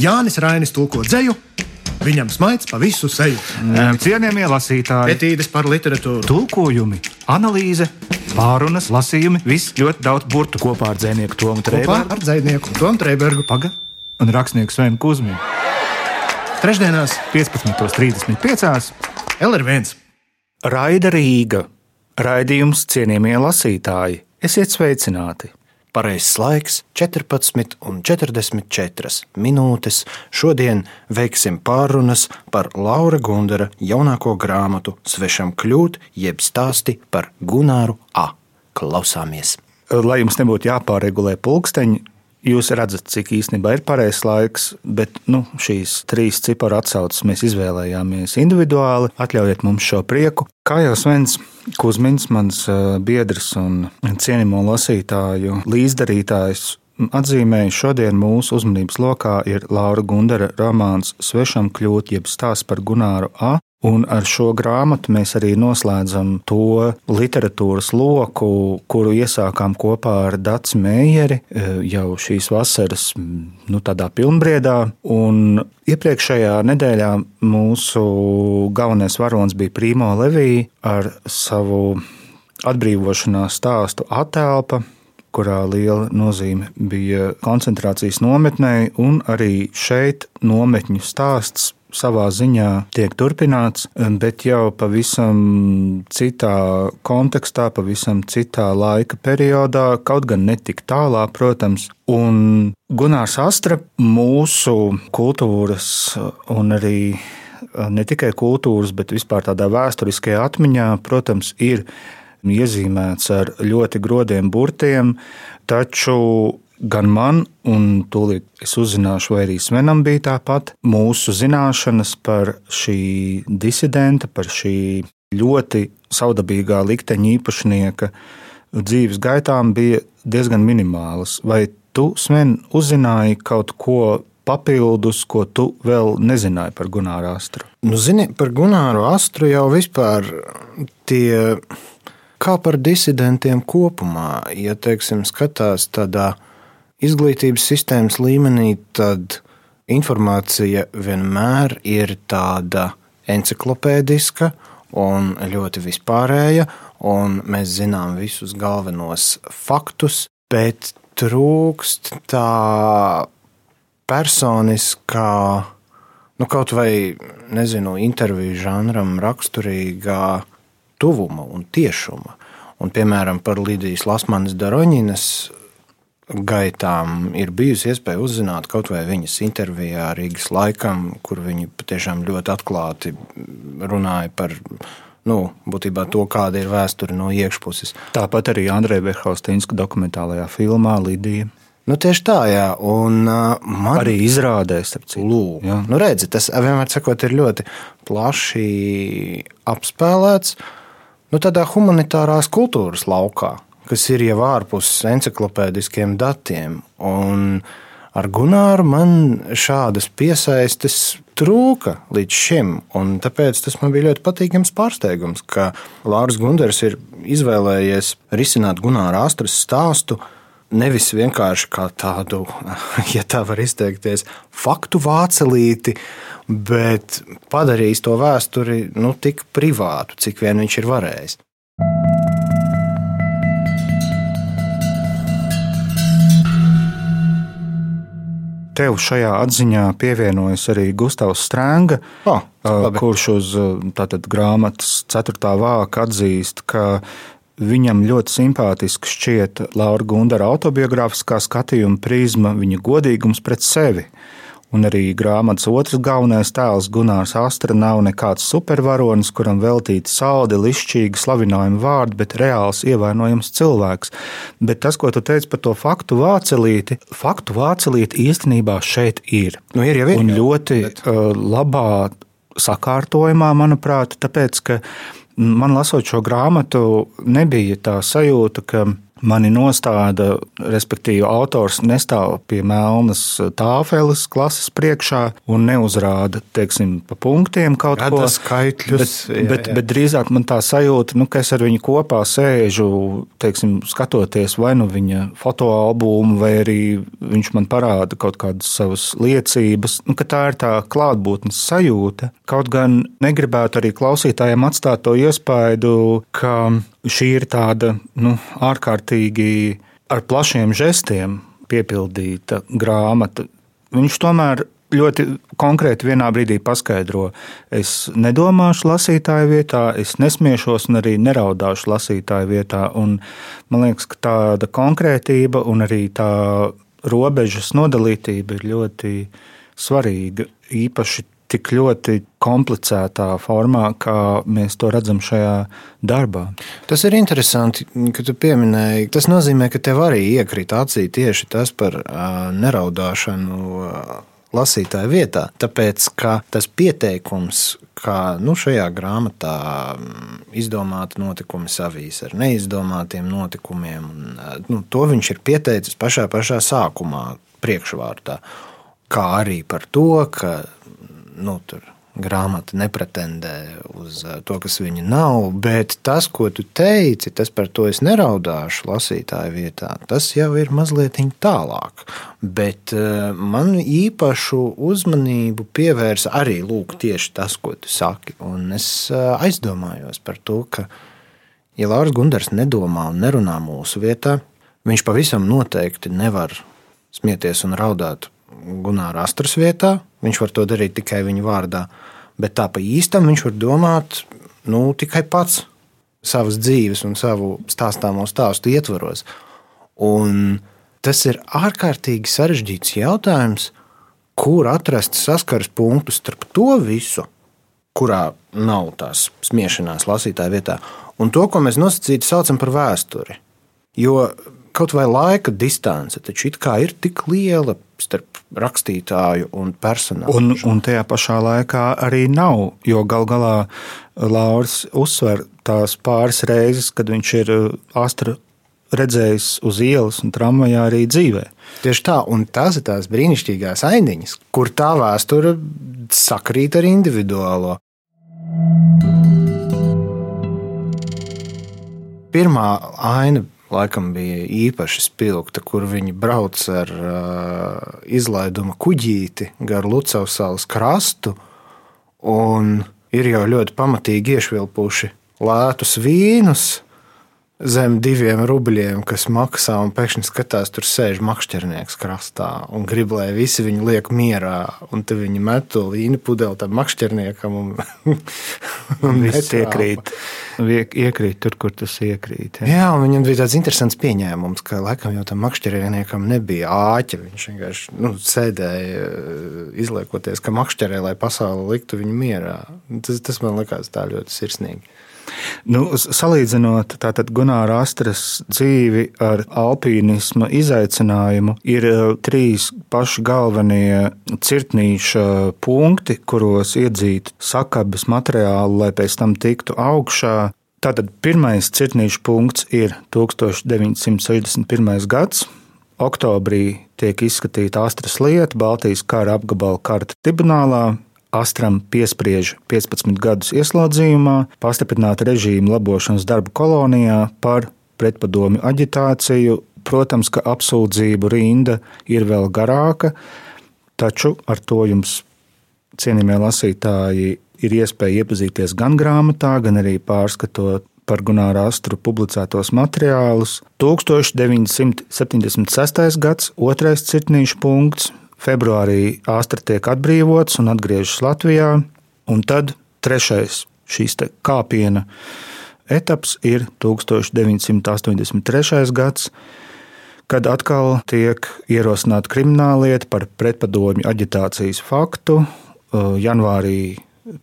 Jānis Rainis tulko dzēju, viņam smaids pa visu seju. Cienījamie lasītāji, Etīdes par literatūru. tulkojumi, analīze, pārunas, lasījumi, viss ļoti daudz burtu. Kopā ar dzinieku Tomu Trēbergu. ar dzinieku Tomu Trēbergu. Paga un rakstnieku Svenu Kusminu. Trešdienās 15.35. LR1. Raida Rīga. Raidījums cienījamie lasītāji. Esiet sveicināti! Pareizais laiks - 14 un 44 minūtes. Šodien veiksim pārunas par Laura Gundara jaunāko grāmatu Svešam kļūt, jeb stāsti par Gunāru A. Klausāmies! Lai jums nebūtu jāpārregulē pulksteņi, jūs redzat, cik īstenībā ir pareizais laiks, bet nu, šīs trīs ciparu atsauces mēs izvēlējāmies individuāli. Atļaujiet mums šo prieku. Kā jau Svens Kusmins, mans ā, biedrs un cienījamo lasītāju līdzdarītājs, atzīmēja, šodien mūsu uzmanības lokā ir Laura Gundara romāns Svešam kļūt, jeb stāsts par Gunāru A. Un ar šo grāmatu mēs arī noslēdzam to literatūras loku, kuru iesākām kopā ar Dāci Meijeri e, jau šīs vasaras nu, pilnbriedā. Un iepriekšējā nedēļā mūsu galvenais varonis bija Primo Levija ar savu atbrīvošanās stāstu attēlpa kurā liela nozīme bija koncentrācijas nometnē, un arī šeit nometņu stāsts savā ziņā tiek turpināts, bet jau pavisam citā kontekstā, pavisam citā laika periodā, kaut gan ne tik tālā, protams. Un Gunārs Astra mūsu kultūras un arī ne tikai kultūras, bet vispār tādā vēsturiskajā atmiņā, protams, ir iezīmēts ar ļoti grodiem burtiem, taču gan man, un tūlīt es uzzināšu, vai arī Svenam bija tāpat, mūsu zināšanas par šī disidenta, par šī ļoti saudabīgā likteņa īpašnieka dzīves gaitām bija diezgan minimālas. Vai tu, Sven, uzzināji kaut ko papildus, ko tu vēl nezināji par Gunāru Astru? Nu, zini, par Gunāru Astru jau vispār tie, kā par disidentiem kopumā, ja, teiksim, skatās tādā izglītības sistēmas līmenī, tad informācija vienmēr ir tāda enciklopēdiska un ļoti vispārēja, un mēs zinām visus galvenos faktus, bet trūkst tā personiskā, nu, kaut vai, nezinu, interviju žanram raksturīgā tuvuma un tiešuma. Un, piemēram, par Lidijas Lasmanas Daroņinas gaitām ir bijusi iespēja uzzināt kaut vai viņas intervijā Rīgas laikam, kur viņa patiešām ļoti atklāti runāja par nu, būtībā to, kāda ir vēsture no iekšpuses. Tāpat arī Andreja Verhaustīnska dokumentālajā filmā Lidija. Nu, tieši tā, jā. Un, uh, man Arī izrādēs, citu. Lūk, Jā. nu, redzi, tas vienmēr sakot, ir ļoti plaši apspēlēts nu, tādā humanitārās kultūras laukā, kas ir jau ārpus encyklopēdiskiem datiem. Un ar Gunāru man šādas piesaistes trūka līdz šim. Tāpēc tas man bija ļoti patīkams pārsteigums, ka Lārs Gunders ir izvēlējies risināt Gunāra Astras stāstu nevis vienkārši kā tādu, ja tā var izteikties, faktu vācelīti, bet padarījis to vēsturi nu, tik privātu, cik vien viņš ir varējis. Tev šajā atziņā pievienojas arī Gustavs Strēnga, Oh, labi. kurš uz tātad, grāmatas 4. vāka atzīst, ka viņam ļoti simpātiski šķiet Laura Gundara autobiogrāfiskā skatījuma prizma, viņa godīgums pret sevi. Un arī grāmatas otrs galvenais tēls Gunārs Astra nav nekāds supervaronis, kuram veltīti saldi, lišķīgi slavinājumi vārdi, bet reāls ievainojams cilvēks. Bet tas, ko tu teici par to faktu vācelīti, faktu vācelīti īstenībā šeit ir. Nu, ir jau ir, Un ļoti bet... labā sakārtojumā, manuprāt, tāpēc, ka man lasot šo grāmatu, nebija tā sajūta, ka mani nostāda, respektīvi, autors nestāv pie melnas tāfeles klases priekšā un neuzrāda, teiksim, pa punktiem kaut Rada ko. skaitļus, bet, jā, bet, jā. bet drīzāk man tā sajūta, nu, ka es ar viņu kopā sēžu, teiksim, skatoties vai nu viņa fotoalbumu, vai arī viņš man parāda kaut kādas savas liecības, nu, ka tā ir tā klātbūtnes sajūta. Kaut gan negribētu arī klausītājiem atstāt to iespaidu, ka šī ir tāda nu, ārkārtīgi ar plašiem žestiem piepildīta grāmata. Viņš tomēr ļoti konkrēti vienā brīdī paskaidro, es nedomāšu lasītāju vietā, es nesmiešos un arī neraudāšu lasītāju vietā. Un man liekas, ka tāda konkrētība un arī tā robežas nodalītība ir ļoti svarīga. Īpaši tik ļoti komplicētā formā, kā mēs to redzam šajā darbā. Tas ir interesanti, ka tu pieminēji. Tas nozīmē, ka tev arī iekrīt acī tieši tas par uh, neraudāšanu. Uh, Lasītāja vietā, tāpēc ka tas pieteikums, kā nu, šajā grāmatā izdomāta notikumi savīs ar neizdomātiem notikumiem, nu, to viņš ir pieteicis pašā, pašā sākumā, priekšvārtā. Kā arī par to, ka nu, tur grāmata nepretendē uz eh, to, kas viņa nav, bet tas, ko tu teici, tas par to es neraudāšu lasītāju vietā, tas jau ir mazliet tālāk. Bet eh, man īpašu uzmanību pievērsa arī lūk, tieši tas, ko tu saki. Un es eh, aizdomājos par to, ka, ja Lārs Gundars nedomā un nerunā mūsu vietā, viņš pavisam noteikti nevar smieties un raudāt Gunāra Astras vietā. Viņš var to darīt tikai viņa vārdā, bet tā pa īstam viņš var domāt nu, tikai pats savas dzīves un savu stāstāmo stāstu ietvaros. Un tas ir ārkārtīgi sarežģīts jautājums, kur atrast saskares punktus starp to visu, kurā nav tās smiešanās lasītāja vietā, un to, ko mēs nosacīti saucam par vēsturi. Jo kaut vai laika distance taču ir tik liela starp rakstītāju un personāžu. Un, un tajā pašā laikā arī nav, jo gal galā Lauris uzsver tās pāris reizes, kad viņš ir uh, astra redzējis uz ielas un tramvajā arī dzīvē. Tieši tā, un tās ir tās brīnišķīgās ainiņas, kur tā vēsture sakrīt ar individuālo. Pirmā aina laikam bija īpaši spilgta, kur viņi brauc ar uh, izlaiduma kuģīti gar Lucavas salas krastu, un ir jau ļoti pamatīgi iešvilpuši lētus vīnus zem diviem rubļiem, kas maksā, un pēkšņi skatās, tur sēž makšķernieks krastā un grib, lai visi viņu liek mierā. Un tad viņi met to vīnu pudeli tam makšķerniekam. Un, un viss iekrīt, iekrīt tur, kur tas iekrīt. Ja. Jā, un viņam bija tāds interesants pieņēmums, ka laikam jau tam makšķerniekam nebija āķa. Viņš vienkārši nu, sēdēja, izliekoties, ka makšķerē, lai pasauli liktu viņu mierā. Tas, tas man likās tā ļoti sirsnīgi. Nu, salīdzinot tātad Gunāra Astras dzīvi ar alpīnisma izaicinājumu, ir trīs paši galvenie cirtnīša punkti, kuros iedzīt sakabes materiālu, lai pēc tam tiktu augšā. Tātad pirmais cirtnīša punkts ir 1961. gads. Oktobrī tiek izskatīta Astras lieta Baltijas kara apgabala karta tribunālā, Astram piespriež 15 gadus ieslodzījumā, pastiprināta režīma labošanas darba kolonijā par pretpadomju aģitāciju. Protams, ka apsūdzību rinda ir vēl garāka, taču ar to jums, cienījamie lasītāji, ir iespēja iepazīties gan grāmatā, gan arī pārskatot par Gunāra Astru publicētos materiālus. 1976. gads, otrais cirtnīšu punkts, Februārī Astra tiek atbrīvots un atgriežas Latvijā, un tad trešais šīs kāpiena etaps ir 1983. gads, kad atkal tiek ierosināta krimināllieta par pretpadomju aģitācijas faktu. Janvārī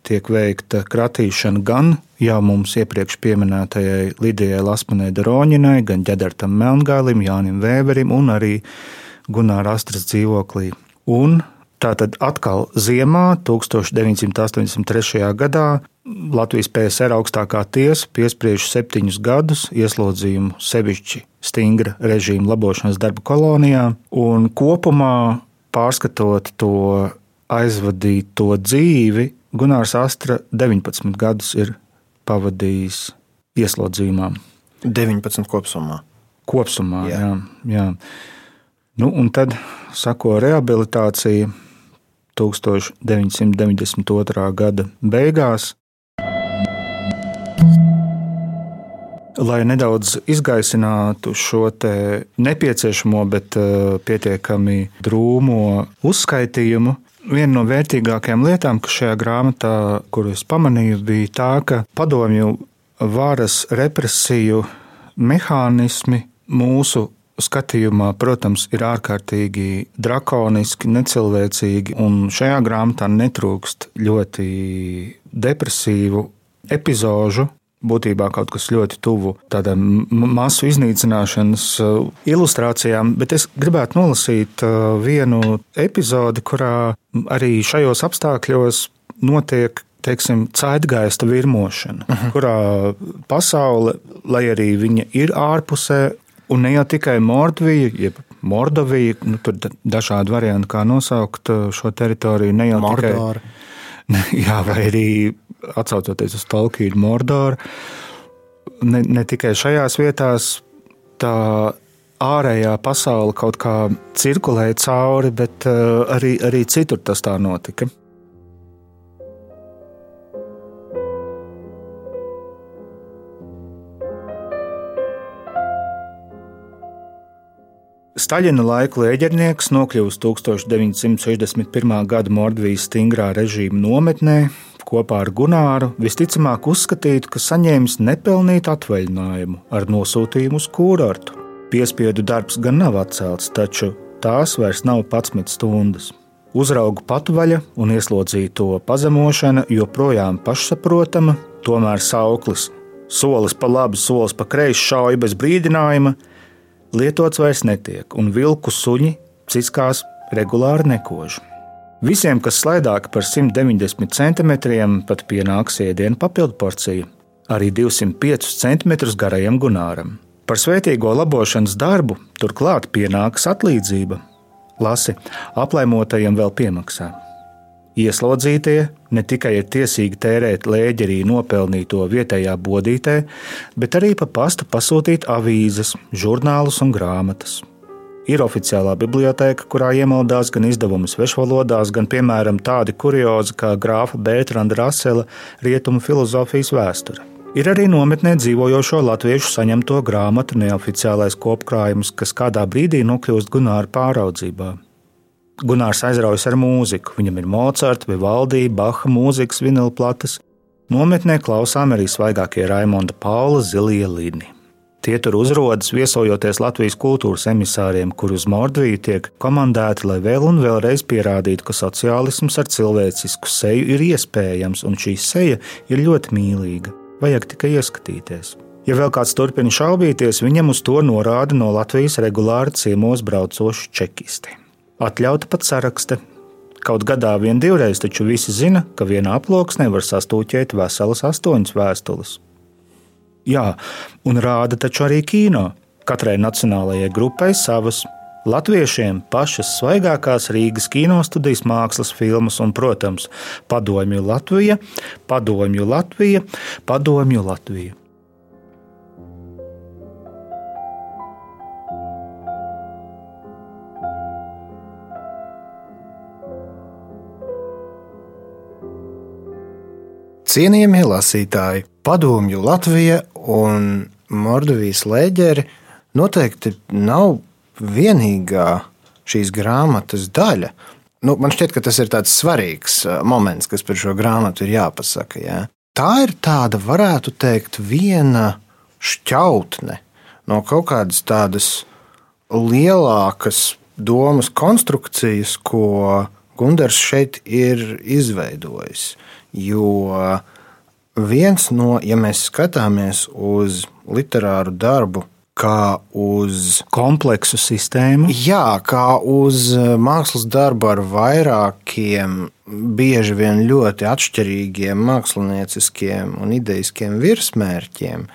tiek veikta kratīšana gan jau mums iepriekš minētajai Lidijai Lasmanai Daroņinai, gan Ģedartam Melngālim, Jānim Vēberim un arī Gunāra Astras dzīvoklī. Un tātad atkal ziemā, 1983. gadā, Latvijas PSR augstākā tiesa piespriež septiņus gadus ieslodzījumu sevišķi stingra režīma labošanas darba kolonijā, un kopumā pārskatot to aizvadīto dzīvi, Gunārs Astra 19 gadus ir pavadījis ieslodzījumā. 19 kopumā. Kopumā, jā. jā, jā. Nu, un tad sako rehabilitācija 1992. gada beigās. Lai nedaudz izgaisinātu šo nepieciešamo, bet uh, pietiekami drūmo uzskaitījumu, viena no vērtīgākajām lietām, kas šajā grāmatā, kuru es pamanīju, bija tā, ka padomju varas represiju mehānismi mūsu skatījumā, protams, ir ārkārtīgi drakoniski, necilvēcīgi, un šajā grāmatā netrūkst ļoti depresīvu epizodu. Būtībā kaut kas ļoti tuvu tādām masu iznīcināšanas uh, ilustrācijām, bet es gribētu nolasīt uh, vienu epizodi, kurā arī šajos apstākļos notiek teiksim, caitgaista virmošana, uh -huh. kurā pasaule, lai arī viņa ir ārpusē, Un ne jau tikai Mordvija, jeb Mordovija, nu, tur dažādi varianti, kā nosaukt uh, šo teritoriju. Ne jau Mordora. tikai, jā, vai arī atcaucoties uz Tolkienu, Mordoru. Ne, ne tikai šajās vietās tā ārējā pasaule kaut kā cirkulēja cauri, bet uh, arī, arī citur tas tā notika. Staļina laika lēģernieks nokļuvis 1961. gada Mordvijas stingrā režīma nometnē, kopā ar Gunāru visticamāk uzskatītu, ka saņēmis nepelnītu atvaļinājumu ar nosūtījumu uz kūrortu. Piespiedu darbs gan nav atcelts, taču tās vairs nav 11 stundas. Uzraugu patvaļa un ieslodzīto pazemošana joprojām pašsaprotama, tomēr sauklis solis pa labi, solis pa kreisi šauja bez brīdinājuma lietots vairs netiek, un vilku suņi ciskās regulāri nekož. Visiem, kas slaidāki par 190 cm, pat pienāks ēdienu papildu porcija, arī 205 cm garajam gunāram. Par svētīgo labošanas darbu turklāt pienāks atlīdzība. Lasi, aplaimotajiem vēl piemaksā. Ieslodzītie ne tikai ir tiesīgi tērēt lēģerī nopelnīto vietējā bodītē, bet arī pa pastu pasūtīt avīzes, žurnālus un grāmatas. Ir oficiālā biblioteka, kurā iemaldās gan izdevumi svešvalodās, gan, piemēram, tādi kuriozi kā grāfa Bērtranda Rasela rietumu filozofijas vēsture. Ir arī nometnē dzīvojošo latviešu saņemto grāmatu neoficiālais kopkrājums, kas kādā brīdī nokļūst Gunāra pāraudzībā. Gunārs aizraujas ar mūziku. Viņam ir Mocarta, Vivaldi, Baha mūzikas vinilplates. Nometnē klausām arī svaigākie Raimonda Paula zilie līdni. Tie tur uzrodas viesojoties Latvijas kultūras emisāriem, kuri uz Mordviju tiek komandēti, lai vēl un vēlreiz pierādītu, ka sociālisms ar cilvēcisku seju ir iespējams, un šī seja ir ļoti mīlīga. Vajag tikai ieskatīties. Ja vēl kāds turpina šaubīties, viņam uz to norāda no Latvijas regulāri ciemos braucoši čekisti. Atļauta pat saraksta. Kaut gadā vien divreiz, taču visi zina, ka vienā aploksnē var sastūķēt veselas astoņas vēstules. Jā, un rāda taču arī kino. Katrai nacionālajai grupai savas. Latviešiem pašas svaigākās Rīgas kinostudijas mākslas filmas un, protams, Padomju Latvija, Padomju Latvija, Padomju Latvija. Cienījamie lasītāji, padomju Latvija un Mordovijas lēģeri noteikti nav vienīgā šīs grāmatas daļa. Nu, man šķiet, ka tas ir tāds svarīgs moments, kas par šo grāmatu ir jāpasaka. Jā. Tā ir tāda, varētu teikt, viena šķautne no kaut kādas tādas lielākas domas konstrukcijas, ko Gunārs šeit ir izveidojis. Jo viens no, ja mēs skatāmies uz literāru darbu kā uz kompleksu sistēmu. Jā, kā uz eh, mākslas darbu ar vairākiem, bieži vien ļoti atšķirīgiem mākslinieciskiem un ideiskiem virsmērķiem,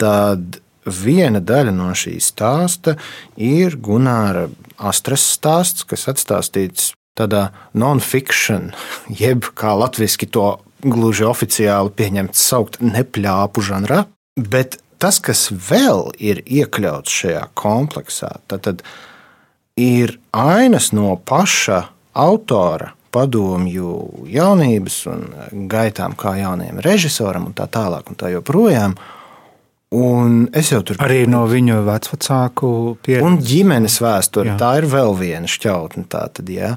tad viena daļa no šī stāsta ir Gunāra Astras stāsts, kas atstāstīts tādā non-fiction, jeb kā latviešu to gluži oficiāli pieņemts saukt nepļāpu žanrā. Bet tas, kas vēl ir iekļauts šajā kompleksā, tad ir ainas no paša autora padomju jaunības un gaitām kā jaunajam režisoram un tā tālāk un tā joprojām. Un es jau tur arī no viņu vecāku pieredzes. Un ģimenes vēsture. Tā ir vēl viena šķautne. Tātad, ja.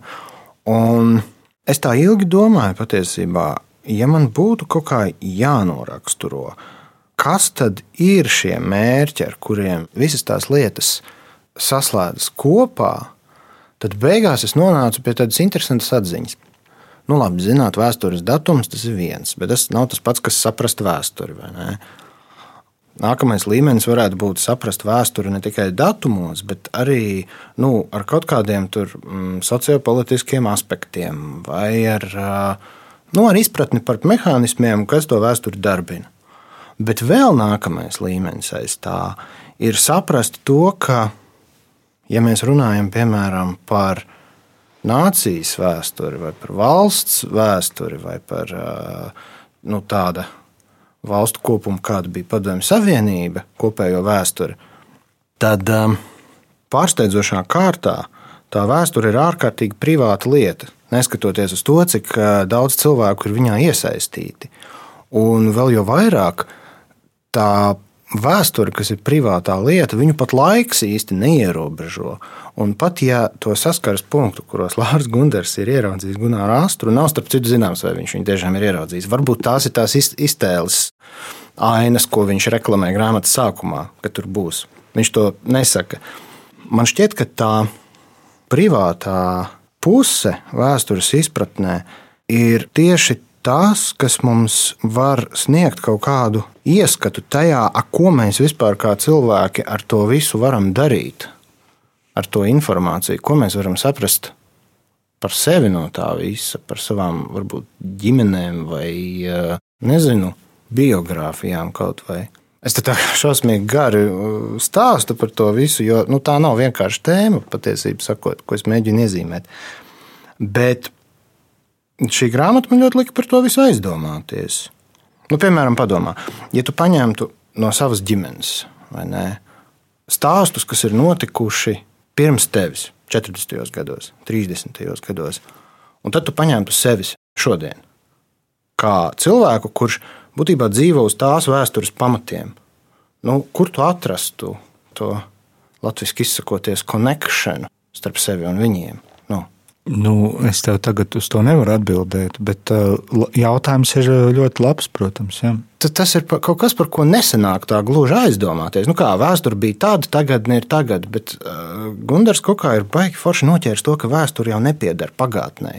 Un es tā ilgi domāju, patiesībā, ja man būtu kaut kā jānoraksturo, kas tad ir šie mērķi, ar kuriem visas tās lietas saslēdzas kopā, tad beigās es nonācu pie tādas interesantas atziņas. Nu, labi, zināt, vēstures datums tas ir viens, bet tas nav tas pats, kas saprast vēsturi. Nākamais līmenis varētu būt saprast vēsturi ne tikai datumos, bet arī nu, ar kaut kādiem tur, mm, sociopolitiskiem aspektiem vai ar, nu, ar izpratni par mehānismiem, kas to vēsturi darbina. Bet vēl nākamais līmenis aiz tā ir saprast to, ka, ja mēs runājam piemēram par nācijas vēsturi, vai par valsts vēsturi, vai par nu, tādu valstu kopumu, kāda bija Padomju Savienība, kopējo vēsturi, tad um, pārsteidzošā kārtā tā vēsture ir ārkārtīgi privāta lieta. Neskatoties uz to, cik uh, daudz cilvēku ir viņā iesaistīti. Un vēl jau vairāk tā vēsture, kas ir privātā lieta, viņu pat laiks īsti neierobežo. Un pat ja to saskares punktu, kuros Lārs Gunders ir ieraudzījis Gunāru Astru, nav starp citu zināms, vai viņš viņu tiešām ir ieraudzījis. Varbūt tās ir tās iztēles ainas, ko viņš reklamē grāmatas sākumā, ka tur būs. Viņš to nesaka. Man šķiet, ka tā privātā puse vēstures izpratnē ir tieši tas, kas mums var sniegt kaut kādu ieskatu tajā, ko mēs vispār kā cilvēki ar to visu varam darīt, ar to informāciju, ko mēs varam saprast par sevi no tā visa, par savām varbūt ģimenēm vai eh, nezinu, biogrāfijām kaut vai. Es tā kā šausmīgi gari uh, stāstu par to visu, jo nu, tā nav vienkārši tēma, patiesībā sakot, ko es mēģinu iezīmēt. Bet šī grāmata man ļoti lika par to visu aizdomāties. Nu, piemēram, padomā, ja tu paņemtu no savas ģimenes ne, stāstus, kas ir notikuši pirms tevis, 40. gados, 30. gados, un tad tu paņemtu sevi šodien, kā cilvēku, kurš būtībā dzīvo uz tās vēstures pamatiem. Nu, kur tu atrastu to latviešu izsakoties konekšanu starp sevi un viņiem? Nu, es tev tagad uz to nevaru atbildēt, bet uh, jautājums ir uh, ļoti labs, protams. Ja. Tas ir kaut kas, par ko nesenāk tā gluži aizdomāties. Nu, kā vēsture bija tāda, tagad ir tagad, bet uh, Gunārs Kokā ir baigi forši noķēris to, ka vēsture jau nepieder pagātnē.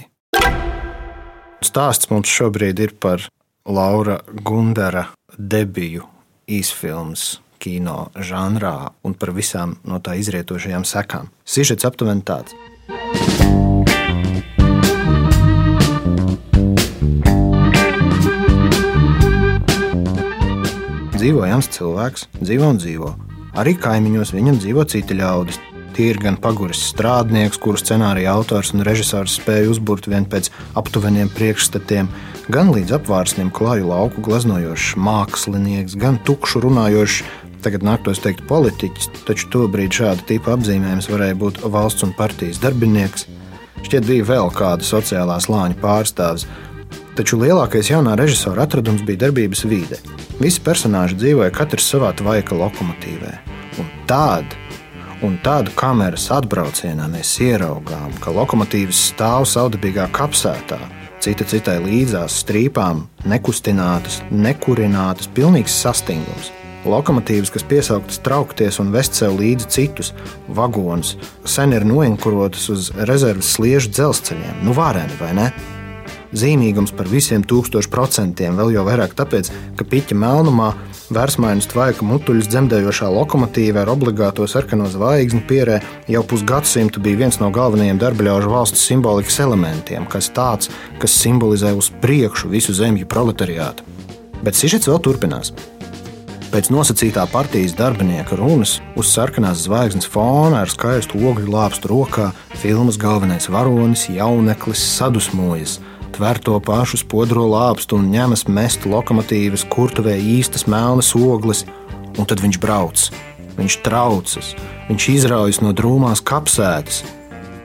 Stāsts mums šobrīd ir par Laura Gundara debiju īsfilmas kino žanrā un par visām no tā izrietošajām sekām. Sižets aptuveni tāds. Dzīvo jauns cilvēks, dzīvo un dzīvo. Arī kaimiņos viņam dzīvo citi ļaudis. Tie ir gan paguris strādnieks, kuru scenārija autors un režisors spēja uzbūvēt vien pēc aptuveniem priekšstatiem, gan līdz apvārsniem klāju lauku gleznojošs mākslinieks, gan tukšu runājošs, tagad nāktos teikt politiķis, taču tobrīd šāda tipa apzīmējums varēja būt valsts un partijas darbinieks. Šķiet, bija vēl kāda sociālā slāņa pārstāvis, taču lielākais jaunā režisora atradums bija darbības vide. Visi personāļi dzīvoja katrs savā tvaika lokomotīvē. Un tādu, un tādu kameras atbraucienā mēs ieraugām, ka lokomotīvas stāv saudabīgā kapsētā, cita citai līdzās strīpām, nekustinātas, nekurinātas, pilnīgs sastingums. Lokomotīvas, kas piesauktas traukties un vest sev līdzi citus vagonus, sen ir noinkurotas uz rezerves sliežu dzelzceļiem. Nu, vāreni vai ne? Zīmīgums par visiem tūkstošu procentiem, vēl jau vairāk tāpēc, ka piķa melnumā Vērsmaiņas tvaika mutuļus dzemdējošā lokomotīva ar obligāto sarkano zvaigzni pierē jau pusgadsimtu bija viens no galvenajiem darbaļaužu valsts simbolikas elementiem, kas tāds, kas simbolizē uz priekšu visu zemju proletariātu. Bet sižets vēl turpinās. Pēc nosacītā partijas darbinieka runas uz sarkanās zvaigznes fona ar skaistu ogļu lāpstu rokā filmas galvenais varonis, jauneklis, sadusmojas, tver to pašu spodro lāpstu un ņemas mest lokomotīvas kurtuvē īstas melnas ogles, un tad viņš brauc. Viņš traucas, viņš izraujas no drūmās kapsētas.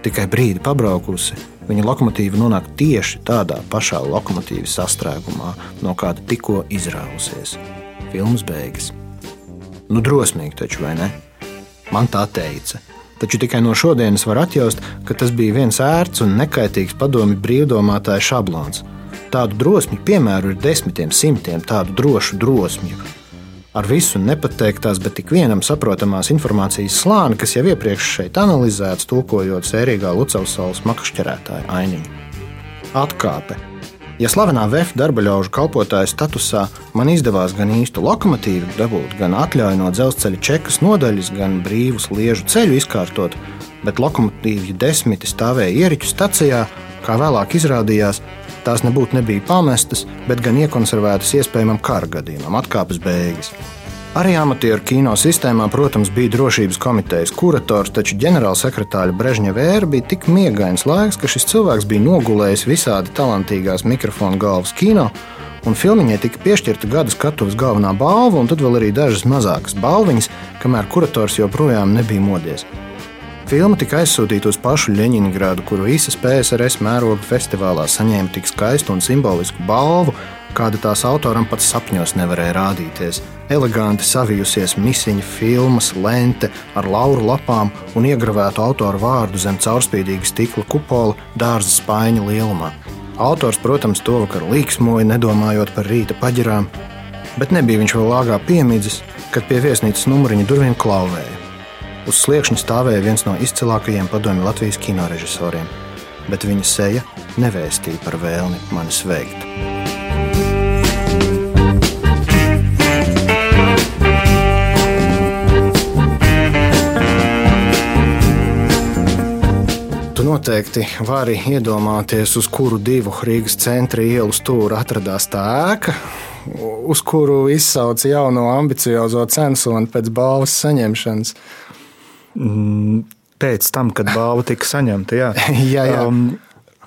Tikai brīdi pabraukusi, viņa lokomotīva nonāk tieši tādā pašā lokomotīvas sastrēgumā, no kāda tikko izrausies filmas beigas. Nu, drosmīgi taču, vai ne? Man tā teica. Taču tikai no šodienas var atjaust, ka tas bija viens ērts un nekaitīgs padomju brīvdomātāja šablons. Tādu drosmi piemēru ir desmitiem, simtiem tādu drošu drosmju. Ar visu nepateiktās, bet tik vienam saprotamās informācijas slāni, kas jau iepriekš šeit analizēts, tulkojot sērīgā Lucavas makšķerētāja ainiņu. Atkāpe Ja slavenā VF darba ļaužu kalpotāja statusā man izdevās gan īstu lokomotīvu dabūt, gan atļauju no dzelzceļa čekas nodaļas, gan brīvus liežu ceļu izkārtot, bet lokomotīvi desmiti stāvēja ieriķu stacijā, kā vēlāk izrādījās, tās nebūtu nebija pamestas, bet gan iekonservētas iespējamam kara gadījumam, atkāpes beigas. Arī amatieru kino sistēmā, protams, bija drošības komitejas kurators, taču ģenerālsekretāra Brežņeva ēra bija tik miegains laiks, ka šis cilvēks bija nogulējis visādi talantīgās mikrofona galvas kino, un filmiņai tika piešķirta gada skatuves galvenā balva, un tad vēl arī dažas mazākas balviņas, kamēr kurators joprojām nebija modies. Filma tika aizsūtīta uz pašu Ļeņingrādu, kur visas PSRS mēroga festivālā saņēma tik skaistu un simbolisku balvu, kāda tās autoram pat sapņos nevarēja rādīties. Eleganti savijusies misiņa filmas, lente ar lauru lapām un iegravētu autoru vārdu zem caurspīdīga stikla kupola dārza spaiņa lielumā. Autors, protams, to vakar līksmoja, nedomājot par rīta paģirām, bet nebija viņš vēl lāgā piemidzis, kad pie viesnīcas numuriņa durvīm klauvēja. Uz sliekšņa stāvēja viens no izcilākajiem padomju Latvijas kinorežisoriem, bet viņa seja nevēstīja par vēlmi mani sveikt. Noteikti vari iedomāties, uz kuru divu Rīgas centra ielu stūra atradās tā ēka, uz kuru izsauca jauno ambiciozo censoni pēc balvas saņemšanas. Mm, pēc tam, kad balva tika saņemta, jā. jā, jā. Um,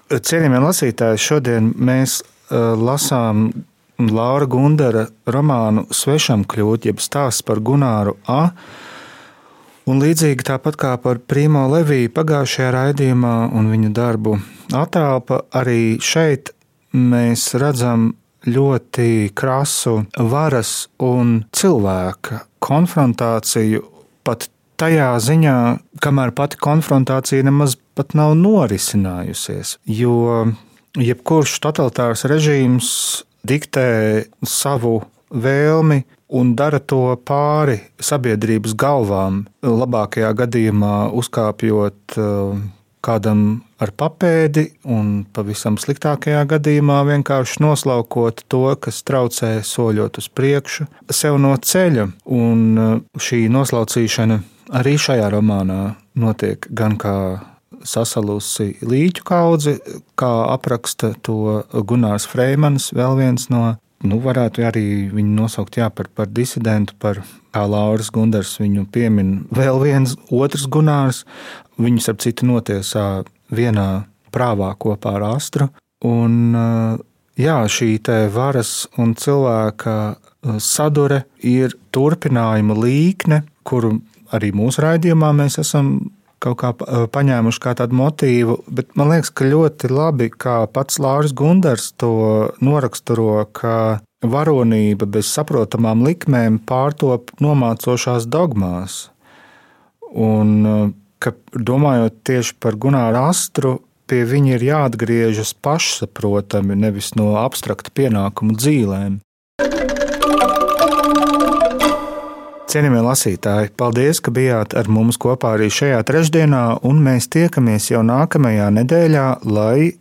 Cienījamie lasītāji, šodien mēs uh, lasām Laura Gundara romānu Svešam kļūt, jeb stāsts par Gunāru A. Un līdzīgi tāpat kā par Primo Leviju pagājušajā raidījumā un viņa darbu attēlpa, arī šeit mēs redzam ļoti krasu varas un cilvēka konfrontāciju pat tajā ziņā, kamēr pati konfrontācija nemaz pat nav norisinājusies. Jo jebkurš totalitārs režīms diktē savu vēlmi un dara to pāri sabiedrības galvām. Labākajā gadījumā uzkāpjot uh, kādam ar papēdi, un pavisam sliktākajā gadījumā vienkārši noslaukot to, kas traucē soļot uz priekšu, sev no ceļa. Un uh, šī noslaucīšana arī šajā romānā notiek gan kā sasalusi līķu kaudze, kā apraksta to Gunārs Freimans, vēl viens no nu, varētu arī viņu nosaukt jā, par, par disidentu, par kā Lauris Gundars viņu piemin. Vēl viens otrs Gunārs, viņus ap citu notiesā vienā prāvā kopā ar Astru. Un, jā, šī varas un cilvēka sadure ir turpinājuma līkne, kuru arī mūsu raidījumā mēs esam kaut kā eh, paņēmuši kā tādu motīvu, bet man liekas, ka ļoti labi, kā pats Lāris Gundars to noraksturo, ka varonība bez saprotamām likmēm pārtop nomācošās dogmās. Un eh, ka domājot tieši par Gunāru Astru, pie viņa ir jāatgriežas pašsaprotami, nevis no abstrakta pienākumu dzīvēm. Cienījamie lasītāji, paldies, ka bijāt ar mums kopā arī šajā trešdienā, un mēs tiekamies jau nākamajā nedēļā, lai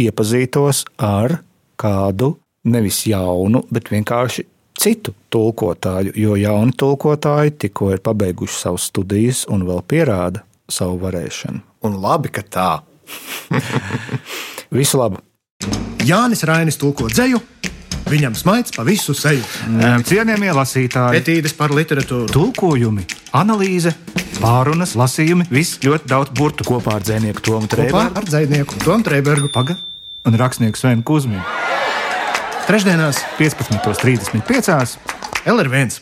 iepazītos ar kādu nevis jaunu, bet vienkārši citu tulkotāju, jo jauni tulkotāji tikko ir pabeiguši savas studijas un vēl pierāda savu varēšanu. Un labi, ka tā. Visu labu! Jānis Rainis tulko dzēju, viņam smaids pa visu seju. Cienījamie lasītāji, Etīdes par literatūru. tulkojumi, analīze, pārunas, lasījumi, viss ļoti daudz burtu kopā ar dzinieku Tomu Trēbergu ar dzinieku Tomu Trēbergu. Paga un rakstnieku Svenu Kusminu. Trešdienās 15.35. LR1.